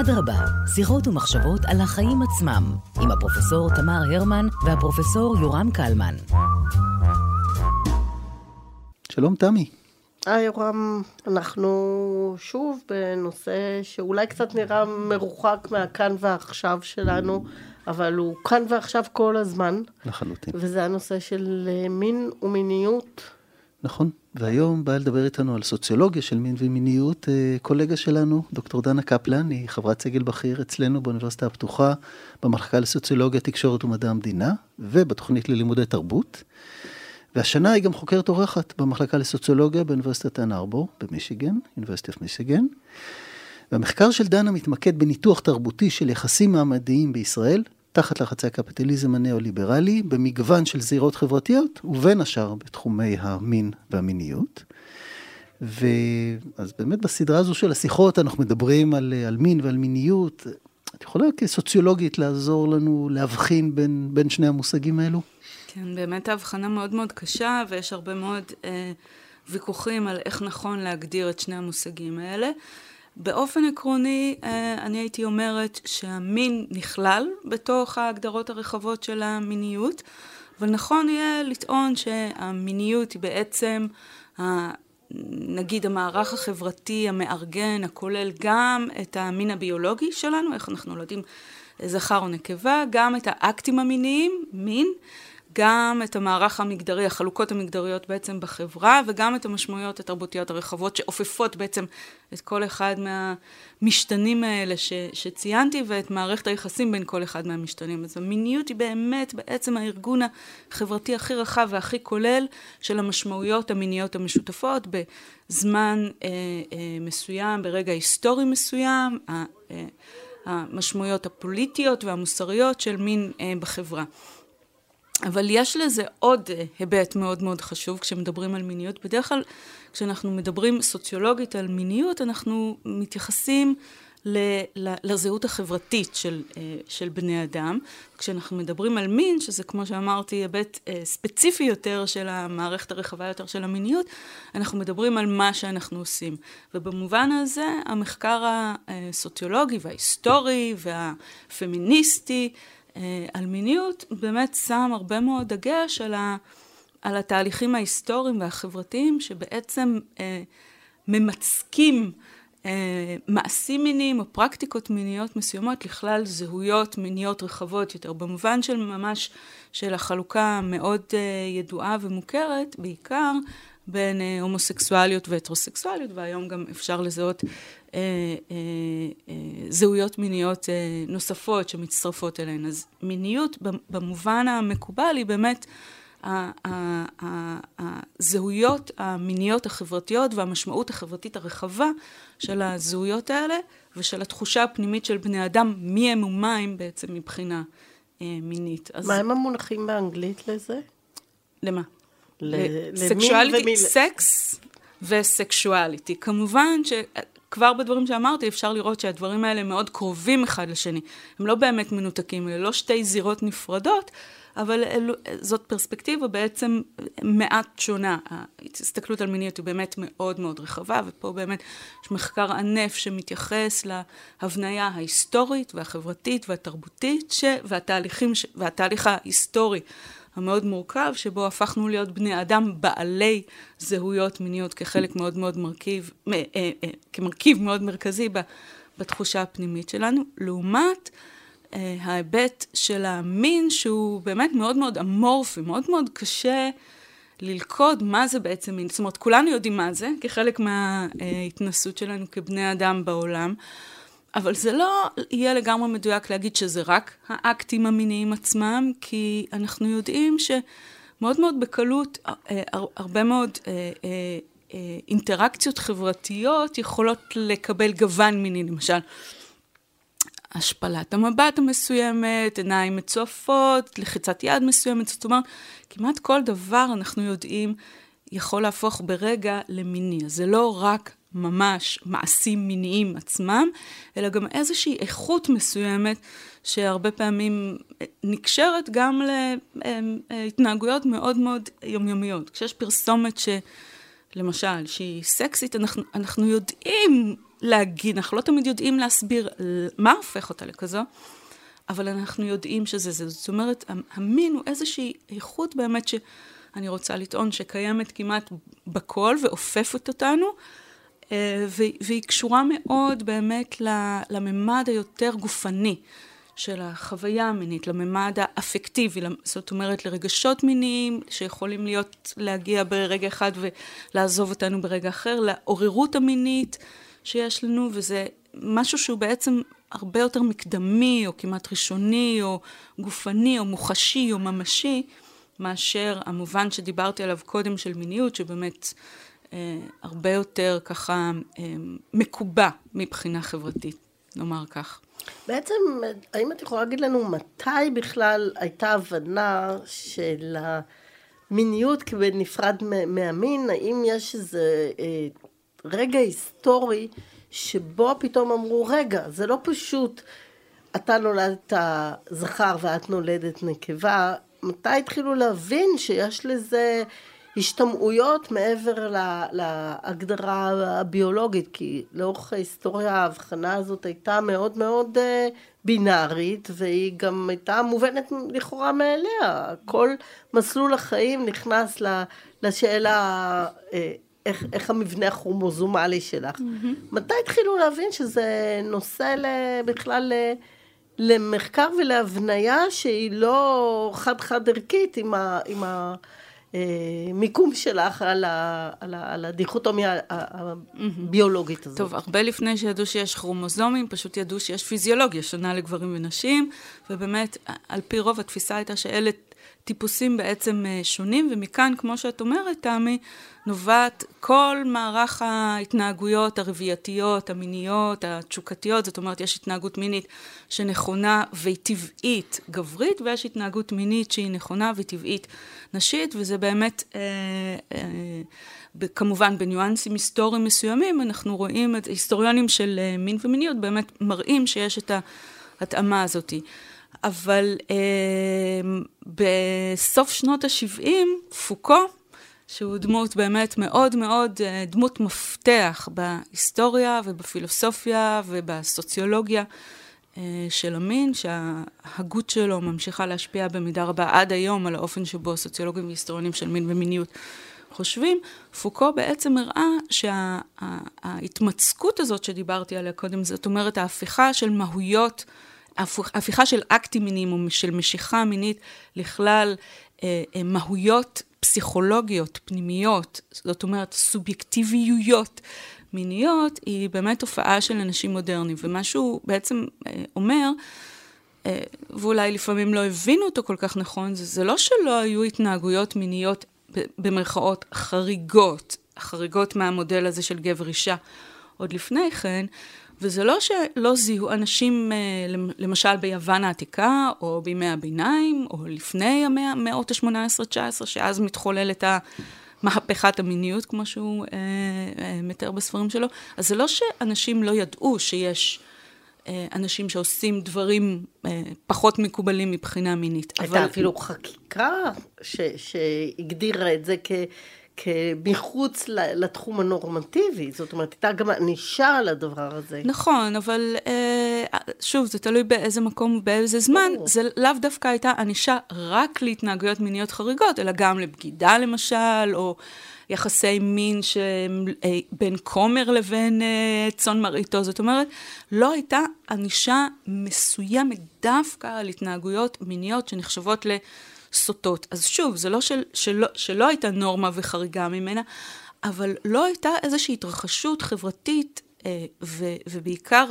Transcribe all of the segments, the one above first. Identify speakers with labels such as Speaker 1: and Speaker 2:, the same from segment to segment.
Speaker 1: אדרבה, שיחות ומחשבות על החיים עצמם, עם הפרופסור תמר הרמן והפרופסור יורם קלמן.
Speaker 2: שלום תמי.
Speaker 3: היי יורם, אנחנו שוב בנושא שאולי קצת נראה מרוחק מהכאן ועכשיו שלנו, אבל הוא כאן ועכשיו כל הזמן.
Speaker 2: לחלוטין.
Speaker 3: וזה הנושא של אה, מין ומיניות.
Speaker 2: נכון, והיום באה לדבר איתנו על סוציולוגיה של מין ומיניות אה, קולגה שלנו, דוקטור דנה קפלן, היא חברת סגל בכיר אצלנו באוניברסיטה הפתוחה, במחלקה לסוציולוגיה, תקשורת ומדע המדינה, ובתוכנית ללימודי תרבות. והשנה היא גם חוקרת אורחת במחלקה לסוציולוגיה באוניברסיטת אנ ארבור במישיגן, of Michigan. והמחקר של דנה מתמקד בניתוח תרבותי של יחסים מעמדיים בישראל, תחת לחצי הקפיטליזם הנאו-ליברלי, במגוון של זירות חברתיות, ובין השאר בתחומי המין והמיניות. ואז באמת בסדרה הזו של השיחות אנחנו מדברים על, על מין ועל מיניות. את יכולה כסוציולוגית לעזור לנו להבחין בין, בין שני המושגים האלו?
Speaker 4: כן, באמת ההבחנה מאוד מאוד קשה, ויש הרבה מאוד אה, ויכוחים על איך נכון להגדיר את שני המושגים האלה. באופן עקרוני, אה, אני הייתי אומרת שהמין נכלל בתוך ההגדרות הרחבות של המיניות, אבל נכון יהיה לטעון שהמיניות היא בעצם, נגיד, המערך החברתי המארגן, הכולל גם את המין הביולוגי שלנו, איך אנחנו לא יודעים זכר או נקבה, גם את האקטים המיניים, מין, גם את המערך המגדרי, החלוקות המגדריות בעצם בחברה, וגם את המשמעויות התרבותיות הרחבות שאופפות בעצם את כל אחד מהמשתנים האלה ש, שציינתי, ואת מערכת היחסים בין כל אחד מהמשתנים. אז המיניות היא באמת בעצם הארגון החברתי הכי רחב והכי כולל של המשמעויות המיניות המשותפות בזמן אה, אה, מסוים, ברגע היסטורי מסוים. אה, אה, המשמעויות הפוליטיות והמוסריות של מין אה, בחברה. אבל יש לזה עוד אה, היבט מאוד מאוד חשוב כשמדברים על מיניות. בדרך כלל כשאנחנו מדברים סוציולוגית על מיניות, אנחנו מתייחסים לזהות החברתית של, אה, של בני אדם. כשאנחנו מדברים על מין, שזה כמו שאמרתי, היבט אה, ספציפי יותר של המערכת הרחבה יותר של המיניות, אנחנו מדברים על מה שאנחנו עושים. ובמובן הזה המחקר הסוציולוגי וההיסטורי והפמיניסטי על מיניות באמת שם הרבה מאוד דגש על, ה, על התהליכים ההיסטוריים והחברתיים שבעצם אה, ממצקים אה, מעשים מיניים או פרקטיקות מיניות מסוימות לכלל זהויות מיניות רחבות יותר, במובן של ממש של החלוקה המאוד אה, ידועה ומוכרת, בעיקר בין אה, הומוסקסואליות והטרוסקסואליות, והיום גם אפשר לזהות אה, אה, אה, זהויות מיניות אה, נוספות שמצטרפות אליהן. אז מיניות במובן המקובל היא באמת הזהויות המיניות החברתיות והמשמעות החברתית הרחבה של הזהויות האלה ושל התחושה הפנימית של בני אדם מי הם ומה הם בעצם מבחינה אה, מינית.
Speaker 3: מה הם המונחים באנגלית לזה?
Speaker 4: למה? סקשואליטי, סקס וסקשואליטי. כמובן שכבר בדברים שאמרתי אפשר לראות שהדברים האלה מאוד קרובים אחד לשני. הם לא באמת מנותקים, אלה לא שתי זירות נפרדות, אבל אלו, זאת פרספקטיבה בעצם מעט שונה. ההסתכלות על מיניות היא באמת מאוד מאוד רחבה, ופה באמת יש מחקר ענף שמתייחס להבניה ההיסטורית והחברתית והתרבותית, ש... והתהליכים, ש... והתהליך ההיסטורי המאוד מורכב, שבו הפכנו להיות בני אדם בעלי זהויות מיניות כחלק מאוד מאוד מרכיב, אה, אה, אה, כמרכיב מאוד מרכזי בתחושה הפנימית שלנו, לעומת ההיבט של המין שהוא באמת מאוד מאוד אמורפי, מאוד מאוד קשה ללכוד מה זה בעצם מין. זאת אומרת, כולנו יודעים מה זה, כחלק מההתנסות שלנו כבני אדם בעולם. אבל זה לא יהיה לגמרי מדויק להגיד שזה רק האקטים המיניים עצמם, כי אנחנו יודעים שמאוד מאוד בקלות אה, הרבה מאוד אה, אה, אינטראקציות חברתיות יכולות לקבל גוון מיני, למשל. השפלת המבט המסוימת, עיניים מצועפות, לחיצת יד מסוימת, זאת אומרת, כמעט כל דבר אנחנו יודעים יכול להפוך ברגע למיני. זה לא רק ממש מעשים מיניים עצמם, אלא גם איזושהי איכות מסוימת שהרבה פעמים נקשרת גם להתנהגויות מאוד מאוד יומיומיות. כשיש פרסומת למשל, שהיא סקסית, אנחנו, אנחנו יודעים להגיד, אנחנו לא תמיד יודעים להסביר מה הופך אותה לכזו, אבל אנחנו יודעים שזה זה. זאת אומרת, המין הוא איזושהי איכות באמת שאני רוצה לטעון שקיימת כמעט בכל ואופפת אותנו, אה, והיא קשורה מאוד באמת לממד היותר גופני. של החוויה המינית, לממד האפקטיבי, זאת אומרת לרגשות מיניים שיכולים להיות, להגיע ברגע אחד ולעזוב אותנו ברגע אחר, לעוררות המינית שיש לנו, וזה משהו שהוא בעצם הרבה יותר מקדמי, או כמעט ראשוני, או גופני, או מוחשי, או ממשי, מאשר המובן שדיברתי עליו קודם של מיניות, שבאמת אה, הרבה יותר ככה אה, מקובע מבחינה חברתית, נאמר כך.
Speaker 3: בעצם, האם את יכולה להגיד לנו מתי בכלל הייתה הבנה של המיניות כבנפרד מהמין? האם יש איזה אה, רגע היסטורי שבו פתאום אמרו, רגע, זה לא פשוט אתה נולדת זכר ואת נולדת נקבה, מתי התחילו להבין שיש לזה השתמעויות מעבר להגדרה הביולוגית, כי לאורך ההיסטוריה ההבחנה הזאת הייתה מאוד מאוד אה, בינארית, והיא גם הייתה מובנת לכאורה מאליה. כל מסלול החיים נכנס לשאלה אה, איך, איך המבנה הכרומוזומלי שלך. Mm-hmm. מתי התחילו להבין שזה נושא בכלל למחקר ולהבניה שהיא לא חד-חד ערכית עם ה... עם ה מיקום שלך על, ה, על, ה, על הדיכוטומיה הביולוגית הזאת.
Speaker 4: טוב, הרבה לפני שידעו שיש כרומוזומים, פשוט ידעו שיש פיזיולוגיה שונה לגברים ונשים, ובאמת, על פי רוב התפיסה הייתה שאלה טיפוסים בעצם אה, שונים, ומכאן, כמו שאת אומרת, תמי, נובעת כל מערך ההתנהגויות הרבייתיות, המיניות, התשוקתיות, זאת אומרת, יש התנהגות מינית שנכונה והיא טבעית גברית, ויש התנהגות מינית שהיא נכונה וטבעית נשית, וזה באמת, אה, אה, כמובן בניואנסים היסטוריים מסוימים, אנחנו רואים את היסטוריונים של אה, מין ומיניות באמת מראים שיש את ההתאמה הזאתי. אבל אה, בסוף שנות ה-70, פוקו, שהוא דמות באמת מאוד מאוד, אה, דמות מפתח בהיסטוריה ובפילוסופיה ובסוציולוגיה אה, של המין, שההגות שלו ממשיכה להשפיע במידה רבה עד היום על האופן שבו סוציולוגים והיסטוריונים של מין ומיניות חושבים. פוקו בעצם הראה שההתמצקות שה, הזאת שדיברתי עליה קודם, זאת אומרת ההפיכה של מהויות הפיכה של אקטים מיניים או של משיכה מינית לכלל אה, אה, מהויות פסיכולוגיות, פנימיות, זאת אומרת סובייקטיביויות מיניות, היא באמת תופעה של אנשים מודרניים. ומה שהוא בעצם אה, אומר, אה, ואולי לפעמים לא הבינו אותו כל כך נכון, זה, זה לא שלא היו התנהגויות מיניות במרכאות חריגות, חריגות מהמודל הזה של גבר אישה עוד לפני כן, וזה לא שלא זיהו אנשים, אה, למשל ביוון העתיקה, או בימי הביניים, או לפני המאות ה-18-19, שאז מתחוללת מהפכת המיניות, כמו שהוא אה, אה, מתאר בספרים שלו. אז זה לא שאנשים לא ידעו שיש... אה, אנשים שעושים דברים אה, פחות מקובלים מבחינה מינית.
Speaker 3: הייתה אבל... אפילו חקיקה שהגדירה את זה כ... כמחוץ לתחום הנורמטיבי, זאת אומרת, הייתה גם ענישה על הדבר הזה.
Speaker 4: נכון, אבל אה, שוב, זה תלוי באיזה מקום ובאיזה זמן, זה לאו דווקא הייתה ענישה רק להתנהגויות מיניות חריגות, אלא גם לבגידה למשל, או יחסי מין שבין אה, כומר לבין אה, צאן מרעיתו, זאת אומרת, לא הייתה ענישה מסוימת דווקא על התנהגויות מיניות שנחשבות ל... סוטות. אז שוב, זה לא של, שלא, שלא הייתה נורמה וחריגה ממנה, אבל לא הייתה איזושהי התרחשות חברתית אה, ו, ובעיקר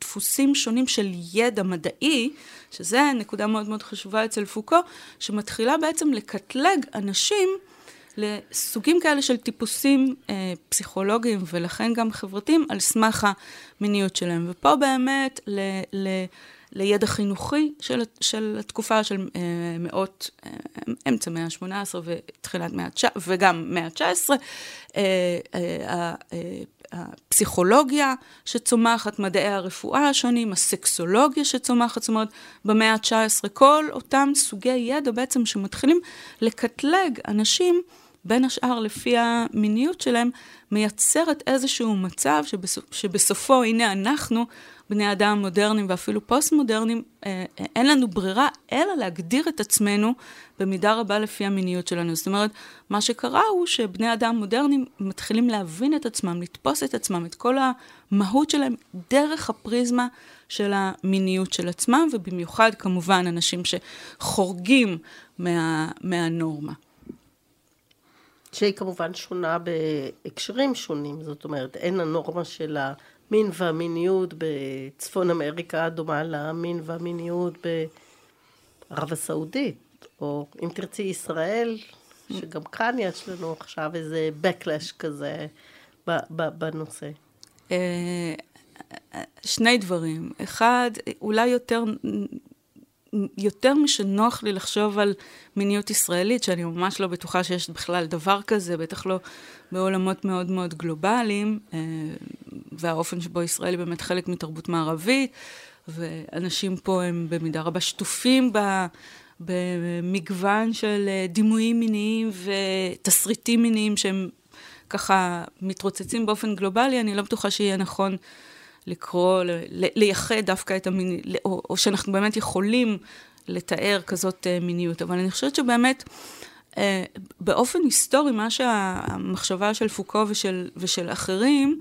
Speaker 4: דפוסים שונים של ידע מדעי, שזה נקודה מאוד מאוד חשובה אצל פוקו, שמתחילה בעצם לקטלג אנשים לסוגים כאלה של טיפוסים אה, פסיכולוגיים ולכן גם חברתיים על סמך המיניות שלהם. ופה באמת ל... ל לידע חינוכי של, של התקופה של אה, מאות, אה, אמצע מאה ה-18 ותחילת מאה ה-19, וגם מאה ה-19, אה, אה, אה, הפסיכולוגיה שצומחת, מדעי הרפואה השונים, הסקסולוגיה שצומחת, זאת אומרת, במאה ה-19, כל אותם סוגי ידע בעצם שמתחילים לקטלג אנשים בין השאר לפי המיניות שלהם, מייצרת איזשהו מצב שבסופ, שבסופו, הנה אנחנו, בני אדם מודרניים ואפילו פוסט-מודרניים, אה, אה, אין לנו ברירה אלא להגדיר את עצמנו במידה רבה לפי המיניות שלנו. זאת אומרת, מה שקרה הוא שבני אדם מודרניים מתחילים להבין את עצמם, לתפוס את עצמם, את כל המהות שלהם, דרך הפריזמה של המיניות של עצמם, ובמיוחד כמובן אנשים שחורגים מה, מהנורמה.
Speaker 3: שהיא כמובן שונה בהקשרים שונים, זאת אומרת, אין הנורמה של המין והמיניות בצפון אמריקה דומה למין והמיניות בערב הסעודית, או אם תרצי ישראל, שגם כאן יש לנו עכשיו איזה backlash כזה בנושא. אה,
Speaker 4: שני דברים. אחד, אולי יותר יותר משנוח לי לחשוב על מיניות ישראלית, שאני ממש לא בטוחה שיש בכלל דבר כזה, בטח לא בעולמות מאוד מאוד גלובליים, אה, והאופן שבו ישראל היא באמת חלק מתרבות מערבית, ואנשים פה הם במידה רבה שטופים ב... במגוון של אה, דימויים מיניים ותסריטים מיניים שהם ככה מתרוצצים באופן גלובלי, אני לא בטוחה שיהיה נכון לקרוא, לייחד דווקא את המיניות, או, או שאנחנו באמת יכולים לתאר כזאת אה, מיניות. אבל אני חושבת שבאמת, אה, באופן היסטורי, מה שהמחשבה של פוקו ושל, ושל אחרים,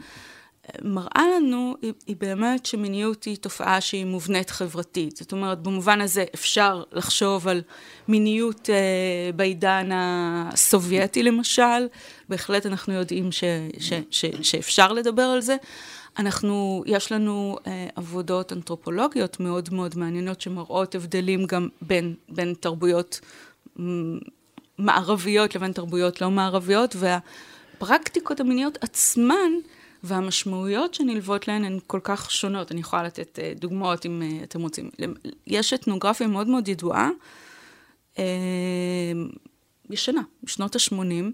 Speaker 4: אה, מראה לנו, היא, היא באמת שמיניות היא תופעה שהיא מובנית חברתית. זאת אומרת, במובן הזה אפשר לחשוב על מיניות אה, בעידן הסובייטי למשל, בהחלט אנחנו יודעים ש, ש, ש, שאפשר לדבר על זה, אנחנו, יש לנו אה, עבודות אנתרופולוגיות מאוד מאוד מעניינות שמראות הבדלים גם בין, בין תרבויות מערביות לבין תרבויות לא מערביות, והפרקטיקות המיניות עצמן והמשמעויות שנלוות להן הן כל כך שונות. אני יכולה לתת אה, דוגמאות אם אה, אתם רוצים. יש אתנוגרפיה מאוד מאוד ידועה, אה, ישנה, בשנות ה-80,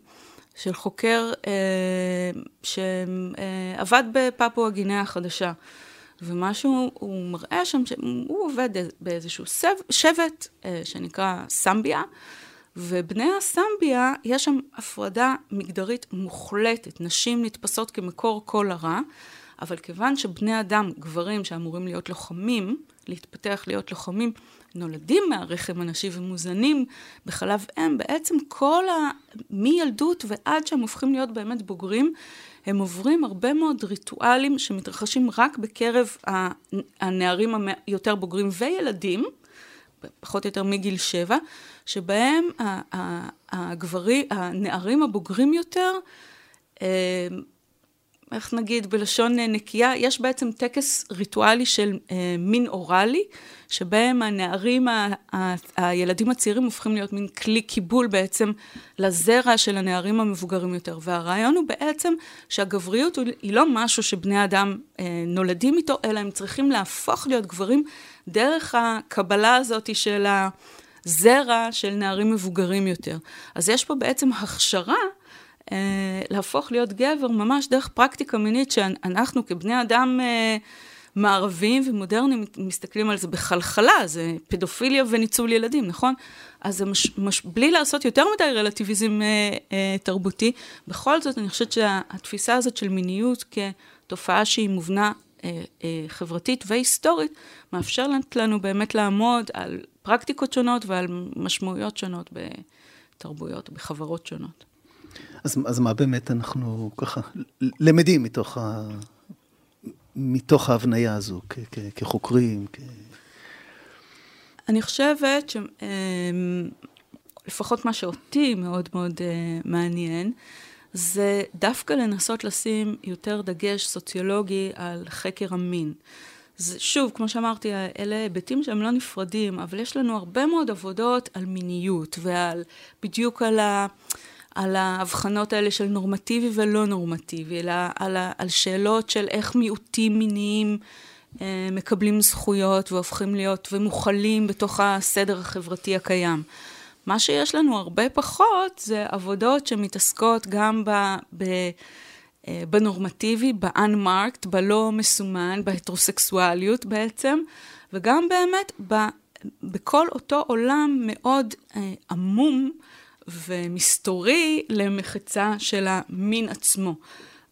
Speaker 4: של חוקר אה, שעבד בפפואה גינאה החדשה. ומה שהוא מראה שם, שהוא עובד באיזשהו סב, שבט אה, שנקרא סמביה, ובני הסמביה, יש שם הפרדה מגדרית מוחלטת. נשים נתפסות כמקור כל הרע, אבל כיוון שבני אדם, גברים שאמורים להיות לוחמים, להתפתח להיות לוחמים, נולדים מהרחם הנשי ומוזנים בחלב אם, בעצם כל ה... מילדות ועד שהם הופכים להיות באמת בוגרים, הם עוברים הרבה מאוד ריטואלים שמתרחשים רק בקרב הנערים היותר בוגרים וילדים, פחות או יותר מגיל שבע, שבהם הגברים, הנערים הבוגרים יותר, אה, איך נגיד בלשון נקייה, יש בעצם טקס ריטואלי של אה, מין אוראלי, שבהם הנערים, ה, ה, הילדים הצעירים הופכים להיות מין כלי קיבול בעצם לזרע של הנערים המבוגרים יותר. והרעיון הוא בעצם שהגבריות היא לא משהו שבני אדם אה, נולדים איתו, אלא הם צריכים להפוך להיות גברים דרך הקבלה הזאת של הזרע של נערים מבוגרים יותר. אז יש פה בעצם הכשרה אה, להפוך להיות גבר ממש דרך פרקטיקה מינית שאנחנו כבני אדם אה, מערביים ומודרניים מסתכלים על זה בחלחלה, זה פדופיליה וניצול ילדים, נכון? אז מש, מש, בלי לעשות יותר מדי רלטיביזם אה, אה, תרבותי, בכל זאת אני חושבת שהתפיסה הזאת של מיניות כתופעה שהיא מובנה אה, אה, חברתית והיסטורית, מאפשרת לנו באמת לעמוד על פרקטיקות שונות ועל משמעויות שונות בתרבויות, בחברות שונות.
Speaker 2: אז, אז מה באמת אנחנו ככה למדים מתוך, ה, מתוך ההבניה הזו כ, כ, כחוקרים? כ...
Speaker 4: אני חושבת שלפחות אמ, מה שאותי מאוד מאוד אה, מעניין, זה דווקא לנסות לשים יותר דגש סוציולוגי על חקר המין. זה, שוב, כמו שאמרתי, אלה היבטים שהם לא נפרדים, אבל יש לנו הרבה מאוד עבודות על מיניות ועל, בדיוק על ה... על ההבחנות האלה של נורמטיבי ולא נורמטיבי, אלא על, על שאלות של איך מיעוטים מיניים אה, מקבלים זכויות והופכים להיות ומוכלים בתוך הסדר החברתי הקיים. מה שיש לנו הרבה פחות זה עבודות שמתעסקות גם ב... ב אה, בנורמטיבי, ב-unmarked, בלא מסומן, בהטרוסקסואליות בעצם, וגם באמת ב, בכל אותו עולם מאוד אה, עמום ומסתורי למחצה של המין עצמו.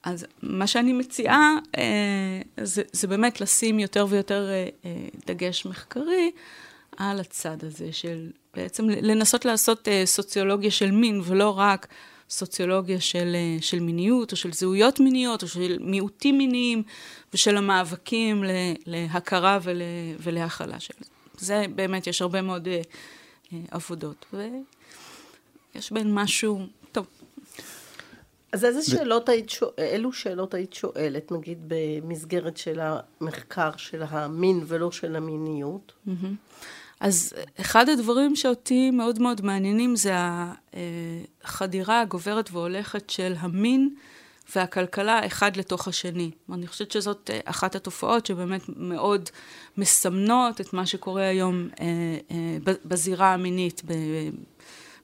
Speaker 4: אז מה שאני מציעה אה, זה, זה באמת לשים יותר ויותר אה, אה, דגש מחקרי על הצד הזה של בעצם לנסות לעשות אה, סוציולוגיה של מין ולא רק סוציולוגיה של, אה, של מיניות או של זהויות מיניות או של מיעוטים מיניים ושל המאבקים להכרה ול, ולהכלה של זה. באמת, יש הרבה מאוד אה, אה, ויש בהן משהו
Speaker 3: אז איזה שאלות היית שואלת, אילו שאלות היית שואלת, נגיד במסגרת של המחקר של המין ולא של המיניות?
Speaker 4: אז אחד הדברים שאותי מאוד מאוד מעניינים זה החדירה הגוברת והולכת של המין והכלכלה אחד לתוך השני. אני חושבת שזאת אחת התופעות שבאמת מאוד מסמנות את מה שקורה היום אה, אה, בזירה המינית,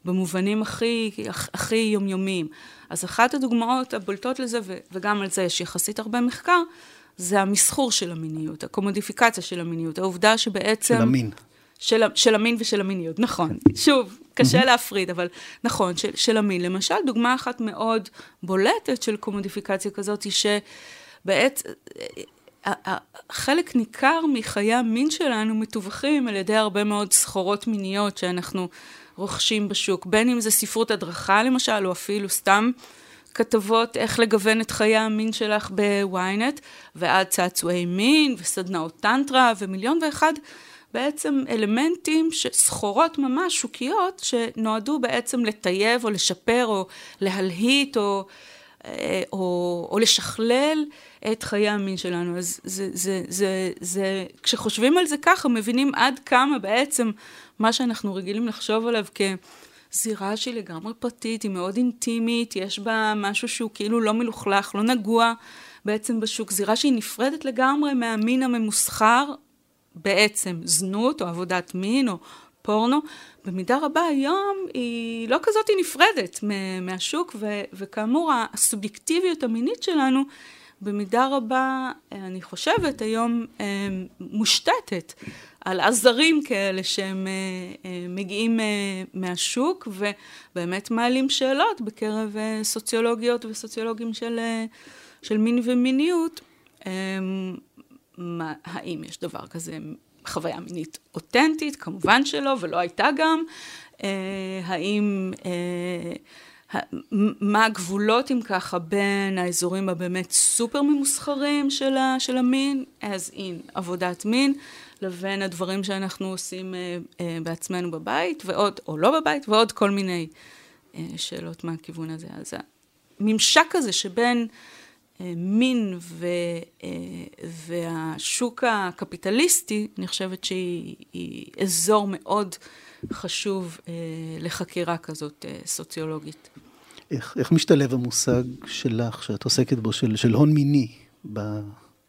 Speaker 4: במובנים הכי, הכי יומיומיים. אז אחת הדוגמאות הבולטות לזה, וגם על זה יש יחסית הרבה מחקר, זה המסחור של המיניות, הקומודיפיקציה של המיניות, העובדה שבעצם...
Speaker 2: של המין.
Speaker 4: של, של המין ושל המיניות, נכון. שוב, קשה להפריד, אבל נכון, של, של המין. למשל, דוגמה אחת מאוד בולטת של קומודיפיקציה כזאת, היא שבעצם חלק ניכר מחיי המין שלנו מתווכים על ידי הרבה מאוד סחורות מיניות שאנחנו רוכשים בשוק, בין אם זה ספרות הדרכה למשל, או אפילו סתם כתבות איך לגוון את חיי המין שלך בוויינט, ועד צעצועי מין וסדנאות טנטרה ומיליון ואחד בעצם אלמנטים, סחורות ממש שוקיות, שנועדו בעצם לטייב או לשפר או להלהיט או, אה, או, או לשכלל את חיי המין שלנו. אז זה, זה, זה, זה, כשחושבים על זה ככה, מבינים עד כמה בעצם מה שאנחנו רגילים לחשוב עליו כזירה שהיא לגמרי פרטית, היא מאוד אינטימית, יש בה משהו שהוא כאילו לא מלוכלך, לא נגוע בעצם בשוק, זירה שהיא נפרדת לגמרי מהמין הממוסחר, בעצם זנות או עבודת מין או פורנו, במידה רבה היום היא לא כזאת היא נפרדת מהשוק, ו- וכאמור הסובייקטיביות המינית שלנו במידה רבה, אני חושבת, היום אה, מושתתת על עזרים כאלה שהם אה, אה, מגיעים מהשוק ובאמת מעלים שאלות בקרב סוציולוגיות וסוציולוגים של, של מין ומיניות. מה, האם יש דבר כזה חוויה מינית אותנטית? כמובן שלא, ולא הייתה גם. האם... מה הגבולות, אם ככה, בין האזורים הבאמת סופר ממוסחרים של, ה, של המין, as in עבודת מין, לבין הדברים שאנחנו עושים אה, אה, בעצמנו בבית, ועוד, או לא בבית, ועוד כל מיני אה, שאלות מהכיוון הזה. אז הממשק הזה שבין אה, מין ו, אה, והשוק הקפיטליסטי, אני חושבת שהיא אזור מאוד חשוב אה, לחקירה כזאת אה, סוציולוגית.
Speaker 2: איך, איך משתלב המושג שלך, שאת עוסקת בו, של, של הון מיני, ב,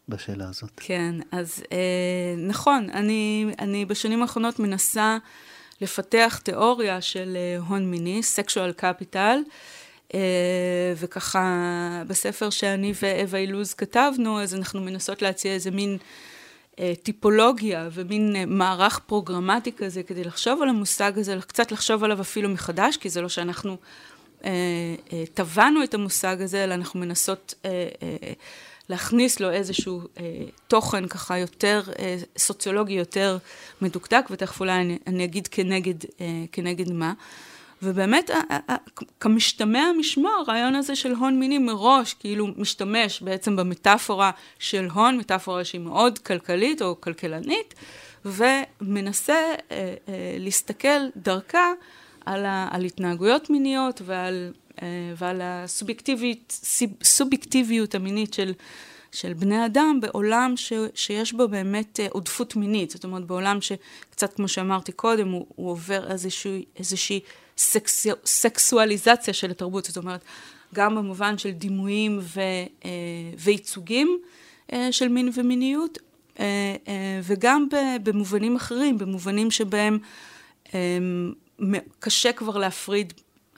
Speaker 2: בשאלה הזאת?
Speaker 4: כן, אז אה, נכון, אני, אני בשנים האחרונות מנסה לפתח תיאוריה של אה, הון מיני, sexual capital, אה, וככה בספר שאני ואווה אילוז כתבנו, אז אנחנו מנסות להציע איזה מין... אה, טיפולוגיה ומין אה, מערך פרוגרמטי כזה כדי לחשוב על המושג הזה, קצת לחשוב עליו אפילו מחדש, כי זה לא שאנחנו אה, אה, טבענו את המושג הזה, אלא אנחנו מנסות אה, אה, להכניס לו איזשהו אה, תוכן ככה יותר אה, סוציולוגי, יותר מדוקדק, ותכף אולי אני, אני אגיד כנגד, אה, כנגד מה. ובאמת, כמשתמע משמו, הרעיון הזה של הון מיני מראש, כאילו משתמש בעצם במטאפורה של הון, מטאפורה שהיא מאוד כלכלית או כלכלנית, ומנסה אה, אה, להסתכל דרכה על, ה, על התנהגויות מיניות ועל, אה, ועל הסובייקטיביות המינית של, של בני אדם בעולם ש, שיש בו באמת אה, עודפות מינית. זאת אומרת, בעולם שקצת כמו שאמרתי קודם, הוא, הוא עובר איזושהי, איזושהי סקסו, סקסואליזציה של התרבות. זאת אומרת, גם במובן של דימויים ו, אה, וייצוגים של מין ומיניות, וגם במובנים אחרים, במובנים שבהם קשה כבר להפריד,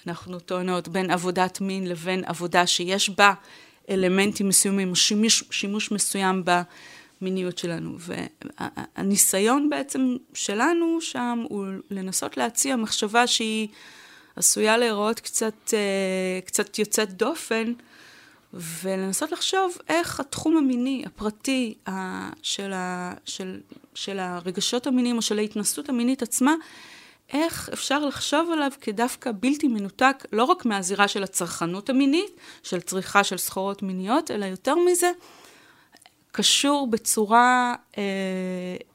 Speaker 4: אנחנו טוענות, בין עבודת מין לבין עבודה שיש בה אלמנטים מסוימים, שימוש, שימוש מסוים במיניות שלנו. והניסיון בעצם שלנו שם הוא לנסות להציע מחשבה שהיא עשויה להיראות קצת, אה, קצת יוצאת דופן, ולנסות לחשוב איך התחום המיני, הפרטי, של, ה, של, של הרגשות המיניים או של ההתנסות המינית עצמה, איך אפשר לחשוב עליו כדווקא בלתי מנותק, לא רק מהזירה של הצרכנות המינית, של צריכה של סחורות מיניות, אלא יותר מזה, קשור בצורה אה,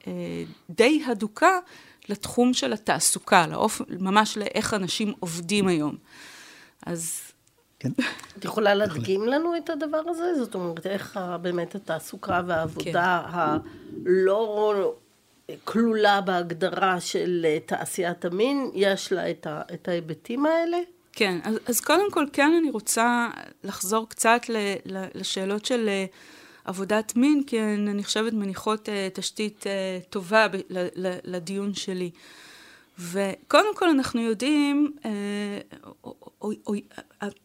Speaker 4: אה, די הדוקה לתחום של התעסוקה, לאופ... ממש לאיך אנשים עובדים היום. אז...
Speaker 3: כן. את יכולה להדגים לנו את הדבר הזה? זאת אומרת, איך באמת התעסוקה והעבודה כן. הלא כלולה בהגדרה של תעשיית המין, יש לה את, ה... את ההיבטים האלה?
Speaker 4: כן, אז, אז קודם כל כן אני רוצה לחזור קצת ל, ל, לשאלות של עבודת מין, כי הן, אני חושבת, מניחות uh, תשתית uh, טובה ב- ל- ל- לדיון שלי. וקודם כל אנחנו יודעים, uh, או, או, או,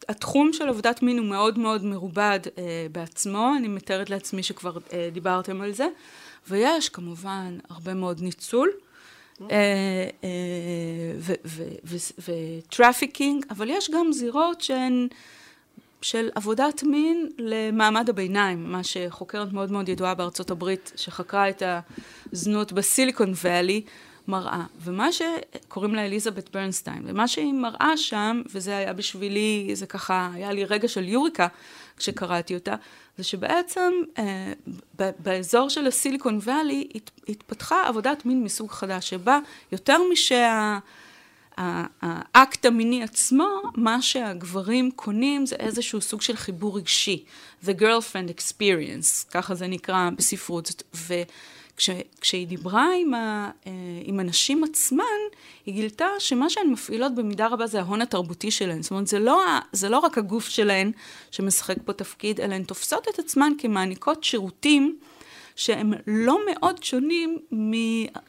Speaker 4: התחום של עבודת מין הוא מאוד מאוד מרובד uh, בעצמו, אני מתארת לעצמי שכבר uh, דיברתם על זה, ויש כמובן הרבה מאוד ניצול. ו trafficking, אבל יש גם זירות שהן של עבודת מין למעמד הביניים, מה שחוקרת מאוד מאוד ידועה בארצות הברית, שחקרה את הזנות בסיליקון ואלי, מראה. ומה שקוראים לה אליזבת ברנסטיין, ומה שהיא מראה שם, וזה היה בשבילי, זה ככה, היה לי רגע של יוריקה כשקראתי אותה, זה שבעצם אה, באזור של הסיליקון ואלי הת, התפתחה עבודת מין מסוג חדש, שבה יותר משה... האקט המיני עצמו, מה שהגברים קונים זה איזשהו סוג של חיבור רגשי. The girlfriend experience, ככה זה נקרא בספרות. וכשהיא דיברה עם, ה, אה, עם הנשים עצמן, היא גילתה שמה שהן מפעילות במידה רבה זה ההון התרבותי שלהן. זאת אומרת, זה לא, זה לא רק הגוף שלהן שמשחק פה תפקיד, אלא הן תופסות את עצמן כמעניקות שירותים. שהם לא מאוד שונים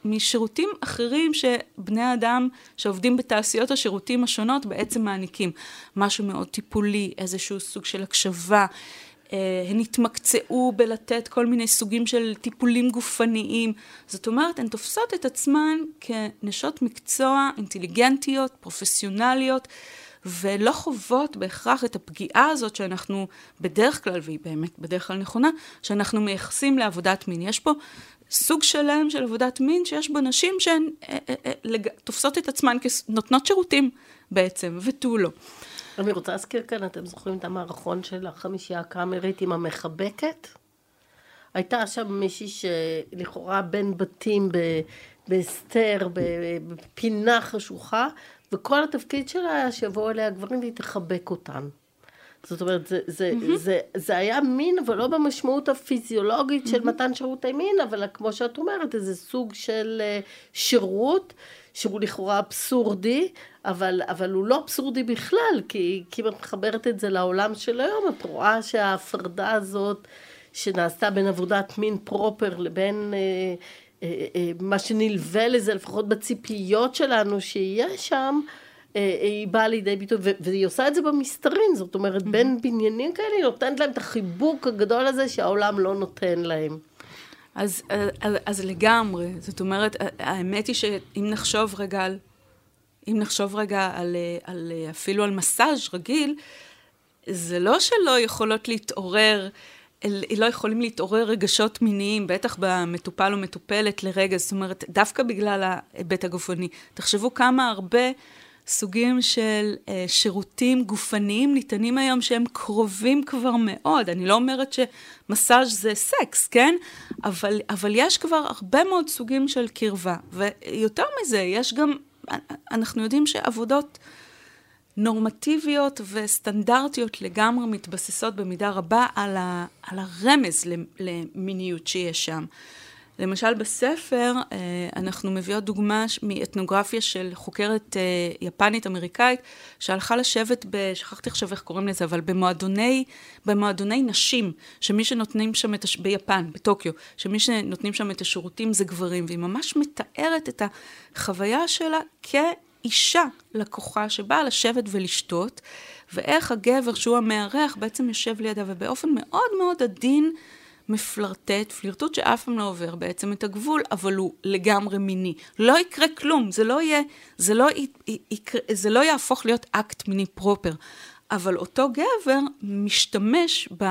Speaker 4: משירותים אחרים שבני אדם שעובדים בתעשיות השירותים השונות בעצם מעניקים. משהו מאוד טיפולי, איזשהו סוג של הקשבה. אה, הן התמקצעו בלתת כל מיני סוגים של טיפולים גופניים. זאת אומרת, הן תופסות את עצמן כנשות מקצוע אינטליגנטיות, פרופסיונליות, ולא חוות בהכרח את הפגיעה הזאת שאנחנו בדרך כלל, והיא באמת בדרך כלל נכונה, שאנחנו מייחסים לעבודת מין. יש פה סוג שלם של עבודת מין שיש בו נשים שהן אה, אה, אה. תופסות את עצמן כנותנות שירותים בעצם, ותו לא.
Speaker 3: אני רוצה להזכיר כאן, אתם זוכרים את המערכון של החמישייה הקאמרית עם המחבקת? הייתה שם מישהי שלכאורה בין בתים בהסתר, בפינה חשוכה, וכל התפקיד שלה היה שיבואו אליה גברים והיא תחבק אותן. זאת אומרת, זה, זה, mm-hmm. זה, זה היה מין, אבל לא במשמעות הפיזיולוגית של mm-hmm. מתן שירותי מין, אבל כמו שאת אומרת, איזה סוג של uh, שירות, שהוא לכאורה אבסורדי, אבל, אבל הוא לא אבסורדי בכלל, כי, כי אם את מחברת את זה לעולם של היום, את רואה שההפרדה הזאת שנעשתה בין עבודת מין פרופר לבין... אה, אה, מה שנלווה לזה, לפחות בציפיות שלנו שיהיה שם, אה, היא באה לידי ביטוי, והיא עושה את זה במסתרין, זאת אומרת, בין בניינים כאלה, היא נותנת להם את החיבוק הגדול הזה שהעולם לא נותן להם.
Speaker 4: אז, אז, אז לגמרי, זאת אומרת, האמת היא שאם נחשוב רגע על, אם נחשוב רגע על, על אפילו על מסאז' רגיל, זה לא שלא יכולות להתעורר לא יכולים להתעורר רגשות מיניים, בטח במטופל או מטופלת לרגע, זאת אומרת, דווקא בגלל ההיבט הגופני. תחשבו כמה הרבה סוגים של אה, שירותים גופניים ניתנים היום שהם קרובים כבר מאוד. אני לא אומרת שמסאז' זה סקס, כן? אבל, אבל יש כבר הרבה מאוד סוגים של קרבה. ויותר מזה, יש גם, אנחנו יודעים שעבודות... נורמטיביות וסטנדרטיות לגמרי מתבססות במידה רבה על, ה, על הרמז למיניות שיש שם. למשל בספר אה, אנחנו מביאות דוגמה מאתנוגרפיה של חוקרת אה, יפנית אמריקאית שהלכה לשבת, ב, שכחתי עכשיו איך קוראים לזה, אבל במועדוני, במועדוני נשים, שמי שנותנים שם את, הש... ביפן, בטוקיו, שמי שנותנים שם את השירותים זה גברים, והיא ממש מתארת את החוויה שלה כ... אישה לקוחה שבאה לשבת ולשתות, ואיך הגבר שהוא המארח בעצם יושב לידה, ובאופן מאוד מאוד עדין מפלרטט, פלירטוט שאף פעם לא עובר בעצם את הגבול, אבל הוא לגמרי מיני. לא יקרה כלום, זה לא יהיה, זה לא, יקרה, זה לא יהפוך להיות אקט מיני פרופר. אבל אותו גבר משתמש ב...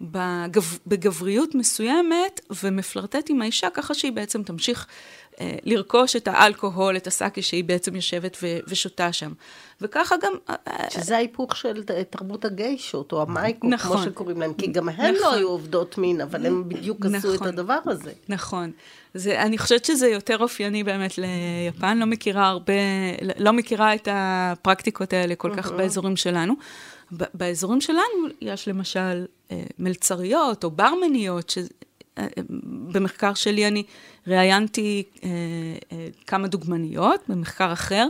Speaker 4: בגב, בגבריות מסוימת ומפלרטט עם האישה ככה שהיא בעצם תמשיך לרכוש את האלכוהול, את הסאקי שהיא בעצם יושבת ו, ושותה שם. וככה גם... אה,
Speaker 3: אה, שזה ההיפוך של תרבות הגיישות, או המייקו, נכון, כמו שקוראים להם, כי גם הן לא נכון, לא היו עובדות מין, אבל הן בדיוק נכון, עשו את נכון. הדבר הזה.
Speaker 4: נכון. זה, אני חושבת שזה יותר אופייני באמת ליפן, לא מכירה הרבה, לא מכירה את הפרקטיקות האלה כל כך באזורים שלנו. באזורים שלנו יש למשל מלצריות או ברמניות, במחקר שלי אני ראיינתי אה, אה, כמה דוגמניות במחקר אחר,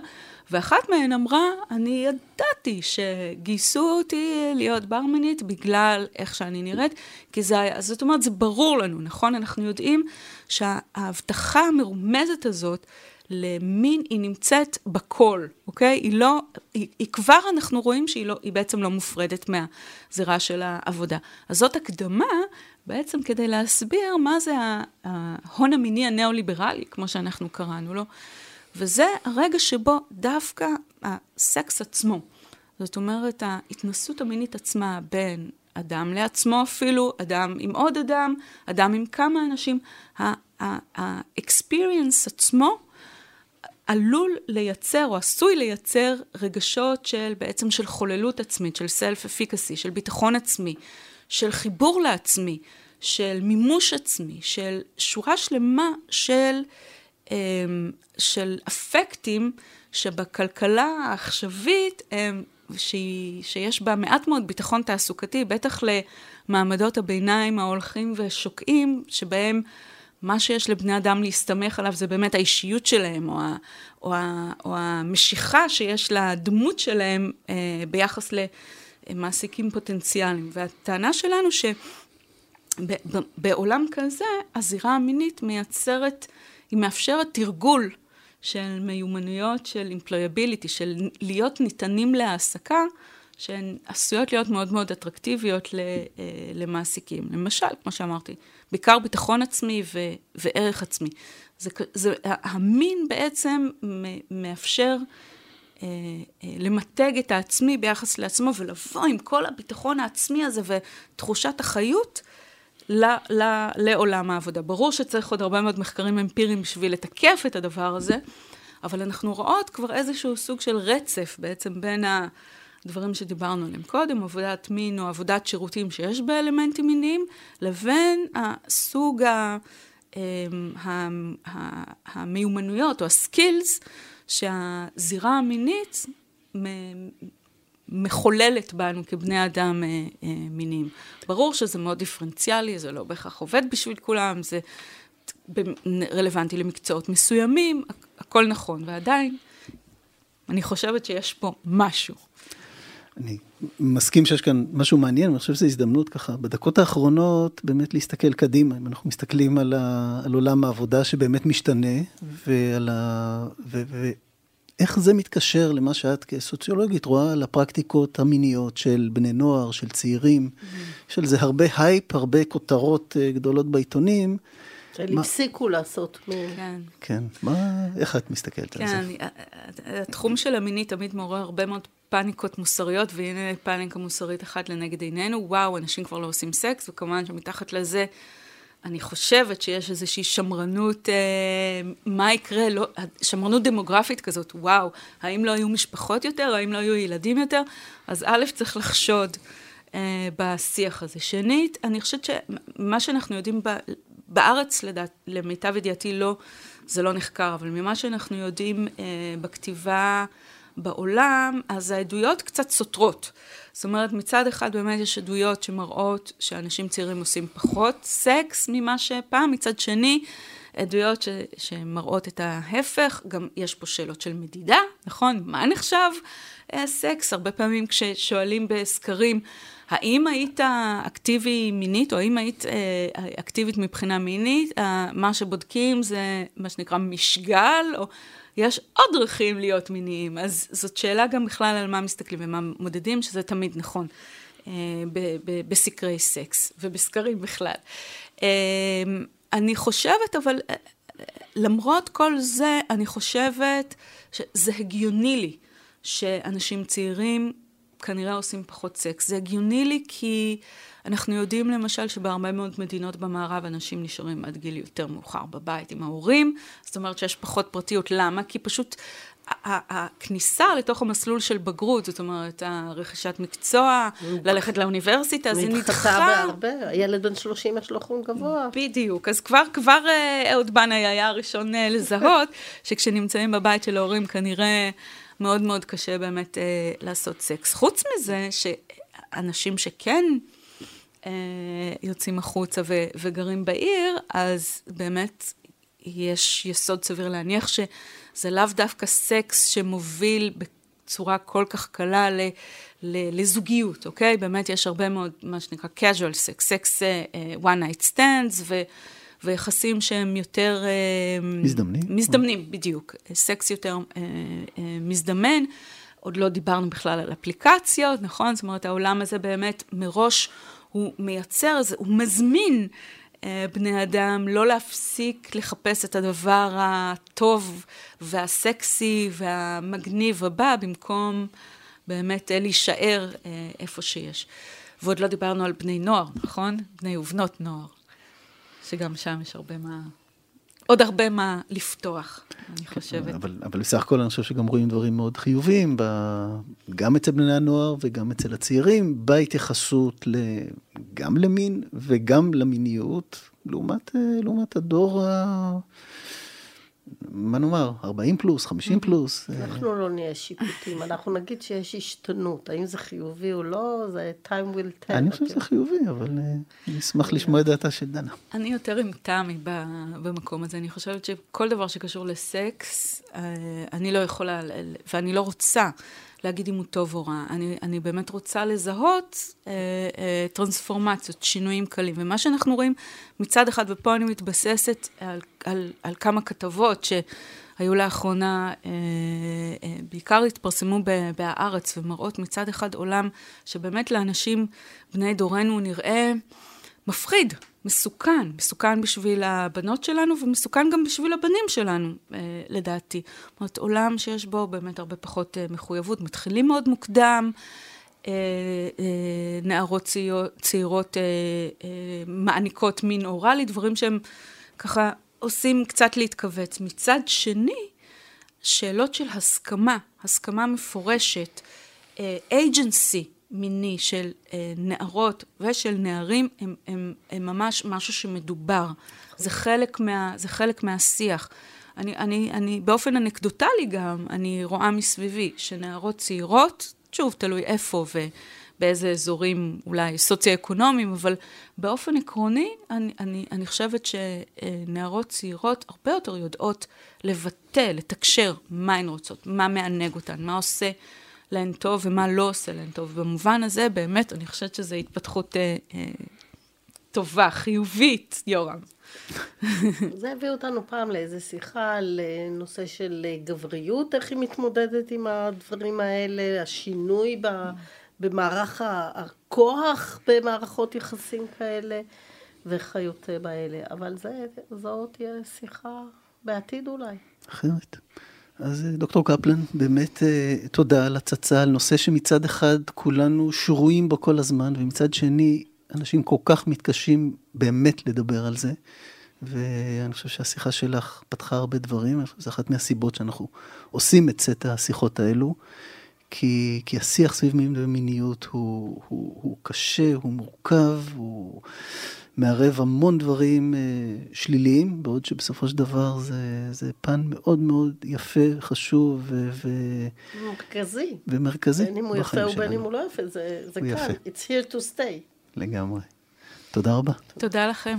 Speaker 4: ואחת מהן אמרה, אני ידעתי שגייסו אותי להיות ברמנית בגלל איך שאני נראית, כי זה היה, זאת אומרת, זה ברור לנו, נכון? אנחנו יודעים שההבטחה המרומזת הזאת למין היא נמצאת בכל, אוקיי? היא לא, היא, היא כבר אנחנו רואים שהיא לא, בעצם לא מופרדת מהזירה של העבודה. אז זאת הקדמה בעצם כדי להסביר מה זה ההון המיני הניאו-ליברלי, כמו שאנחנו קראנו לו, וזה הרגע שבו דווקא הסקס עצמו, זאת אומרת, ההתנסות המינית עצמה בין אדם לעצמו אפילו, אדם עם עוד אדם, אדם עם כמה אנשים, ה-experience עצמו עלול לייצר או עשוי לייצר רגשות של בעצם של חוללות עצמית, של self-efficacy, של ביטחון עצמי, של חיבור לעצמי, של מימוש עצמי, של שורה שלמה של, אמ, של אפקטים שבכלכלה העכשווית הם, שיש בה מעט מאוד ביטחון תעסוקתי, בטח למעמדות הביניים ההולכים ושוקעים, שבהם מה שיש לבני אדם להסתמך עליו זה באמת האישיות שלהם, או, ה, או, ה, או המשיכה שיש לדמות שלהם אה, ביחס למעסיקים פוטנציאליים. והטענה שלנו שבעולם כזה, הזירה המינית מייצרת, היא מאפשרת תרגול של מיומנויות של employability, של להיות ניתנים להעסקה, שהן עשויות להיות מאוד מאוד אטרקטיביות אה, למעסיקים. למשל, כמו שאמרתי, בעיקר ביטחון עצמי ו, וערך עצמי. זה, זה, המין בעצם מאפשר למתג את העצמי ביחס לעצמו ולבוא עם כל הביטחון העצמי הזה ותחושת החיות ל, ל, לעולם העבודה. ברור שצריך עוד הרבה מאוד מחקרים אמפיריים בשביל לתקף את הדבר הזה, אבל אנחנו רואות כבר איזשהו סוג של רצף בעצם בין ה... דברים שדיברנו עליהם קודם, עבודת מין או עבודת שירותים שיש בה אלמנטים מיניים, לבין הסוג ה, אמ, ה, ה, המיומנויות או הסקילס שהזירה המינית מחוללת בנו כבני אדם אה, אה, מיניים. ברור שזה מאוד דיפרנציאלי, זה לא בהכרח עובד בשביל כולם, זה רלוונטי למקצועות מסוימים, הכל נכון, ועדיין אני חושבת שיש פה משהו.
Speaker 2: אני מסכים שיש כאן משהו מעניין, אני חושב שזו הזדמנות ככה, בדקות האחרונות באמת להסתכל קדימה, אם אנחנו מסתכלים על, ה, על עולם העבודה שבאמת משתנה, ועל ה... ו, ו, איך זה מתקשר למה שאת כסוציולוגית רואה על הפרקטיקות המיניות של בני נוער, של צעירים, mm-hmm. יש על זה הרבה הייפ, הרבה כותרות אה, גדולות בעיתונים.
Speaker 3: הפסיקו לעשות מין.
Speaker 2: כן. כן, מה, איך את מסתכלת
Speaker 4: כן,
Speaker 2: על זה?
Speaker 4: אני, התחום של המיני תמיד מעורר הרבה מאוד פאניקות מוסריות, והנה פאניקה מוסרית אחת לנגד עינינו, וואו, אנשים כבר לא עושים סקס, וכמובן שמתחת לזה, אני חושבת שיש איזושהי שמרנות, אה, מה יקרה, לא, שמרנות דמוגרפית כזאת, וואו, האם לא היו משפחות יותר, האם לא היו ילדים יותר? אז א', צריך לחשוד אה, בשיח הזה. שנית, אני חושבת שמה שאנחנו יודעים ב, בארץ, לדעת, למיטב ידיעתי, לא, זה לא נחקר, אבל ממה שאנחנו יודעים אה, בכתיבה, בעולם, אז העדויות קצת סותרות. זאת אומרת, מצד אחד באמת יש עדויות שמראות שאנשים צעירים עושים פחות סקס ממה שפעם, מצד שני, עדויות ש, שמראות את ההפך, גם יש פה שאלות של מדידה, נכון? מה נחשב אה, סקס? הרבה פעמים כששואלים בסקרים, האם היית אקטיבי מינית, או האם היית אה, אקטיבית מבחינה מינית, אה, מה שבודקים זה מה שנקרא משגל, או יש עוד דרכים להיות מיניים, אז זאת שאלה גם בכלל על מה מסתכלים ומה מודדים, שזה תמיד נכון. בסקרי סקס ובסקרים בכלל. אני חושבת, אבל למרות כל זה, אני חושבת שזה הגיוני לי שאנשים צעירים כנראה עושים פחות סקס. זה הגיוני לי כי אנחנו יודעים למשל שבהרבה מאוד מדינות במערב אנשים נשארים עד גיל יותר מאוחר בבית עם ההורים, זאת אומרת שיש פחות פרטיות. למה? כי פשוט הכניסה לתוך המסלול של בגרות, זאת אומרת, הרכישת מקצוע, ללכת לאוניברסיטה, זה נדחה.
Speaker 3: נדחתה בהרבה, הילד בן 30 יש לו חום גבוה.
Speaker 4: בדיוק, אז כבר, כבר אה, אהוד בנאי היה הראשון אה, לזהות, שכשנמצאים בבית של ההורים כנראה מאוד מאוד קשה באמת אה, לעשות סקס. חוץ מזה, שאנשים שכן אה, יוצאים החוצה ו, וגרים בעיר, אז באמת יש יסוד סביר להניח שזה לאו דווקא סקס שמוביל בצורה כל כך קלה ל, ל, לזוגיות, אוקיי? באמת יש הרבה מאוד, מה שנקרא casual sex, סקס uh, one night stands, ו, ויחסים שהם יותר...
Speaker 2: Uh, מזדמנים.
Speaker 4: מזדמנים, בדיוק. סקס יותר uh, uh, מזדמן. עוד לא דיברנו בכלל על אפליקציות, נכון? זאת אומרת, העולם הזה באמת מראש הוא מייצר, הוא מזמין אה, בני אדם לא להפסיק לחפש את הדבר הטוב והסקסי והמגניב הבא, במקום באמת אה, להישאר אה, איפה שיש. ועוד לא דיברנו על בני נוער, נכון? בני ובנות נוער, שגם שם יש הרבה מה... עוד הרבה מה לפתוח, אני חושבת.
Speaker 2: אבל, אבל בסך הכל אני חושב שגם רואים דברים מאוד חיוביים, ב, גם אצל בני הנוער וגם אצל הצעירים, בהתייחסות ל, גם למין וגם למיניות, לעומת, לעומת הדור ה... מה נאמר, 40 פלוס, 50 פלוס.
Speaker 3: אנחנו לא נהיה שיפוטים, אנחנו נגיד שיש השתנות, האם זה חיובי או לא, זה time will tell.
Speaker 2: אני חושב שזה חיובי, אבל אני אשמח לשמוע את דעתה של דנה.
Speaker 4: אני יותר עם תמי במקום הזה, אני חושבת שכל דבר שקשור לסקס, אני לא יכולה, ואני לא רוצה להגיד אם הוא טוב או רע. אני, אני באמת רוצה לזהות אה, אה, טרנספורמציות, שינויים קלים. ומה שאנחנו רואים מצד אחד, ופה אני מתבססת על, על, על כמה כתבות שהיו לאחרונה, אה, אה, בעיקר התפרסמו בהארץ, ומראות מצד אחד עולם שבאמת לאנשים בני דורנו נראה מפחיד. מסוכן, מסוכן בשביל הבנות שלנו ומסוכן גם בשביל הבנים שלנו, אה, לדעתי. זאת אומרת, עולם שיש בו באמת הרבה פחות אה, מחויבות, מתחילים מאוד מוקדם, אה, נערות צעירות, מעניקות מין אוראלי, דברים שהם ככה עושים קצת להתכווץ. מצד שני, שאלות של הסכמה, הסכמה מפורשת, agency, מיני של אה, נערות ושל נערים הם, הם, הם ממש משהו שמדובר. זה חלק, מה, זה חלק מהשיח. אני, אני, אני, באופן אנקדוטלי גם, אני רואה מסביבי שנערות צעירות, שוב, תלוי איפה ובאיזה אזורים אולי סוציו-אקונומיים, אבל באופן עקרוני, אני, אני, אני חושבת שנערות צעירות הרבה יותר יודעות לבטא, לתקשר מה הן רוצות, מה מענג אותן, מה עושה להן טוב ומה לא עושה להן טוב. במובן הזה, באמת, אני חושבת שזו התפתחות אה, אה, טובה, חיובית, יורם.
Speaker 3: זה הביא אותנו פעם לאיזו שיחה על אה, נושא של אה, גבריות, איך היא מתמודדת עם הדברים האלה, השינוי ב, במערך הכוח במערכות יחסים כאלה וכיוצא באלה. אבל זה, זו תהיה שיחה בעתיד אולי.
Speaker 2: אחרת. אז אה, דוקטור קפלן, באמת אה, תודה על הצצה, על נושא שמצד אחד כולנו שרויים בו כל הזמן, ומצד שני, אנשים כל כך מתקשים באמת לדבר על זה. ואני חושב שהשיחה שלך פתחה הרבה דברים, אני חושב שזו אחת מהסיבות שאנחנו עושים את סט השיחות האלו, כי, כי השיח סביב מין ומיניות הוא, הוא, הוא קשה, הוא מורכב, הוא... מערב המון דברים אה, שליליים, בעוד שבסופו של דבר זה, זה פן מאוד מאוד יפה, חשוב ו... ו
Speaker 3: מרכזי.
Speaker 2: ומרכזי
Speaker 3: בין אם הוא יפה ובין אם הוא לא יפה, זה, זה כאן, יפה. it's here to stay.
Speaker 2: לגמרי. תודה רבה.
Speaker 4: תודה לכם.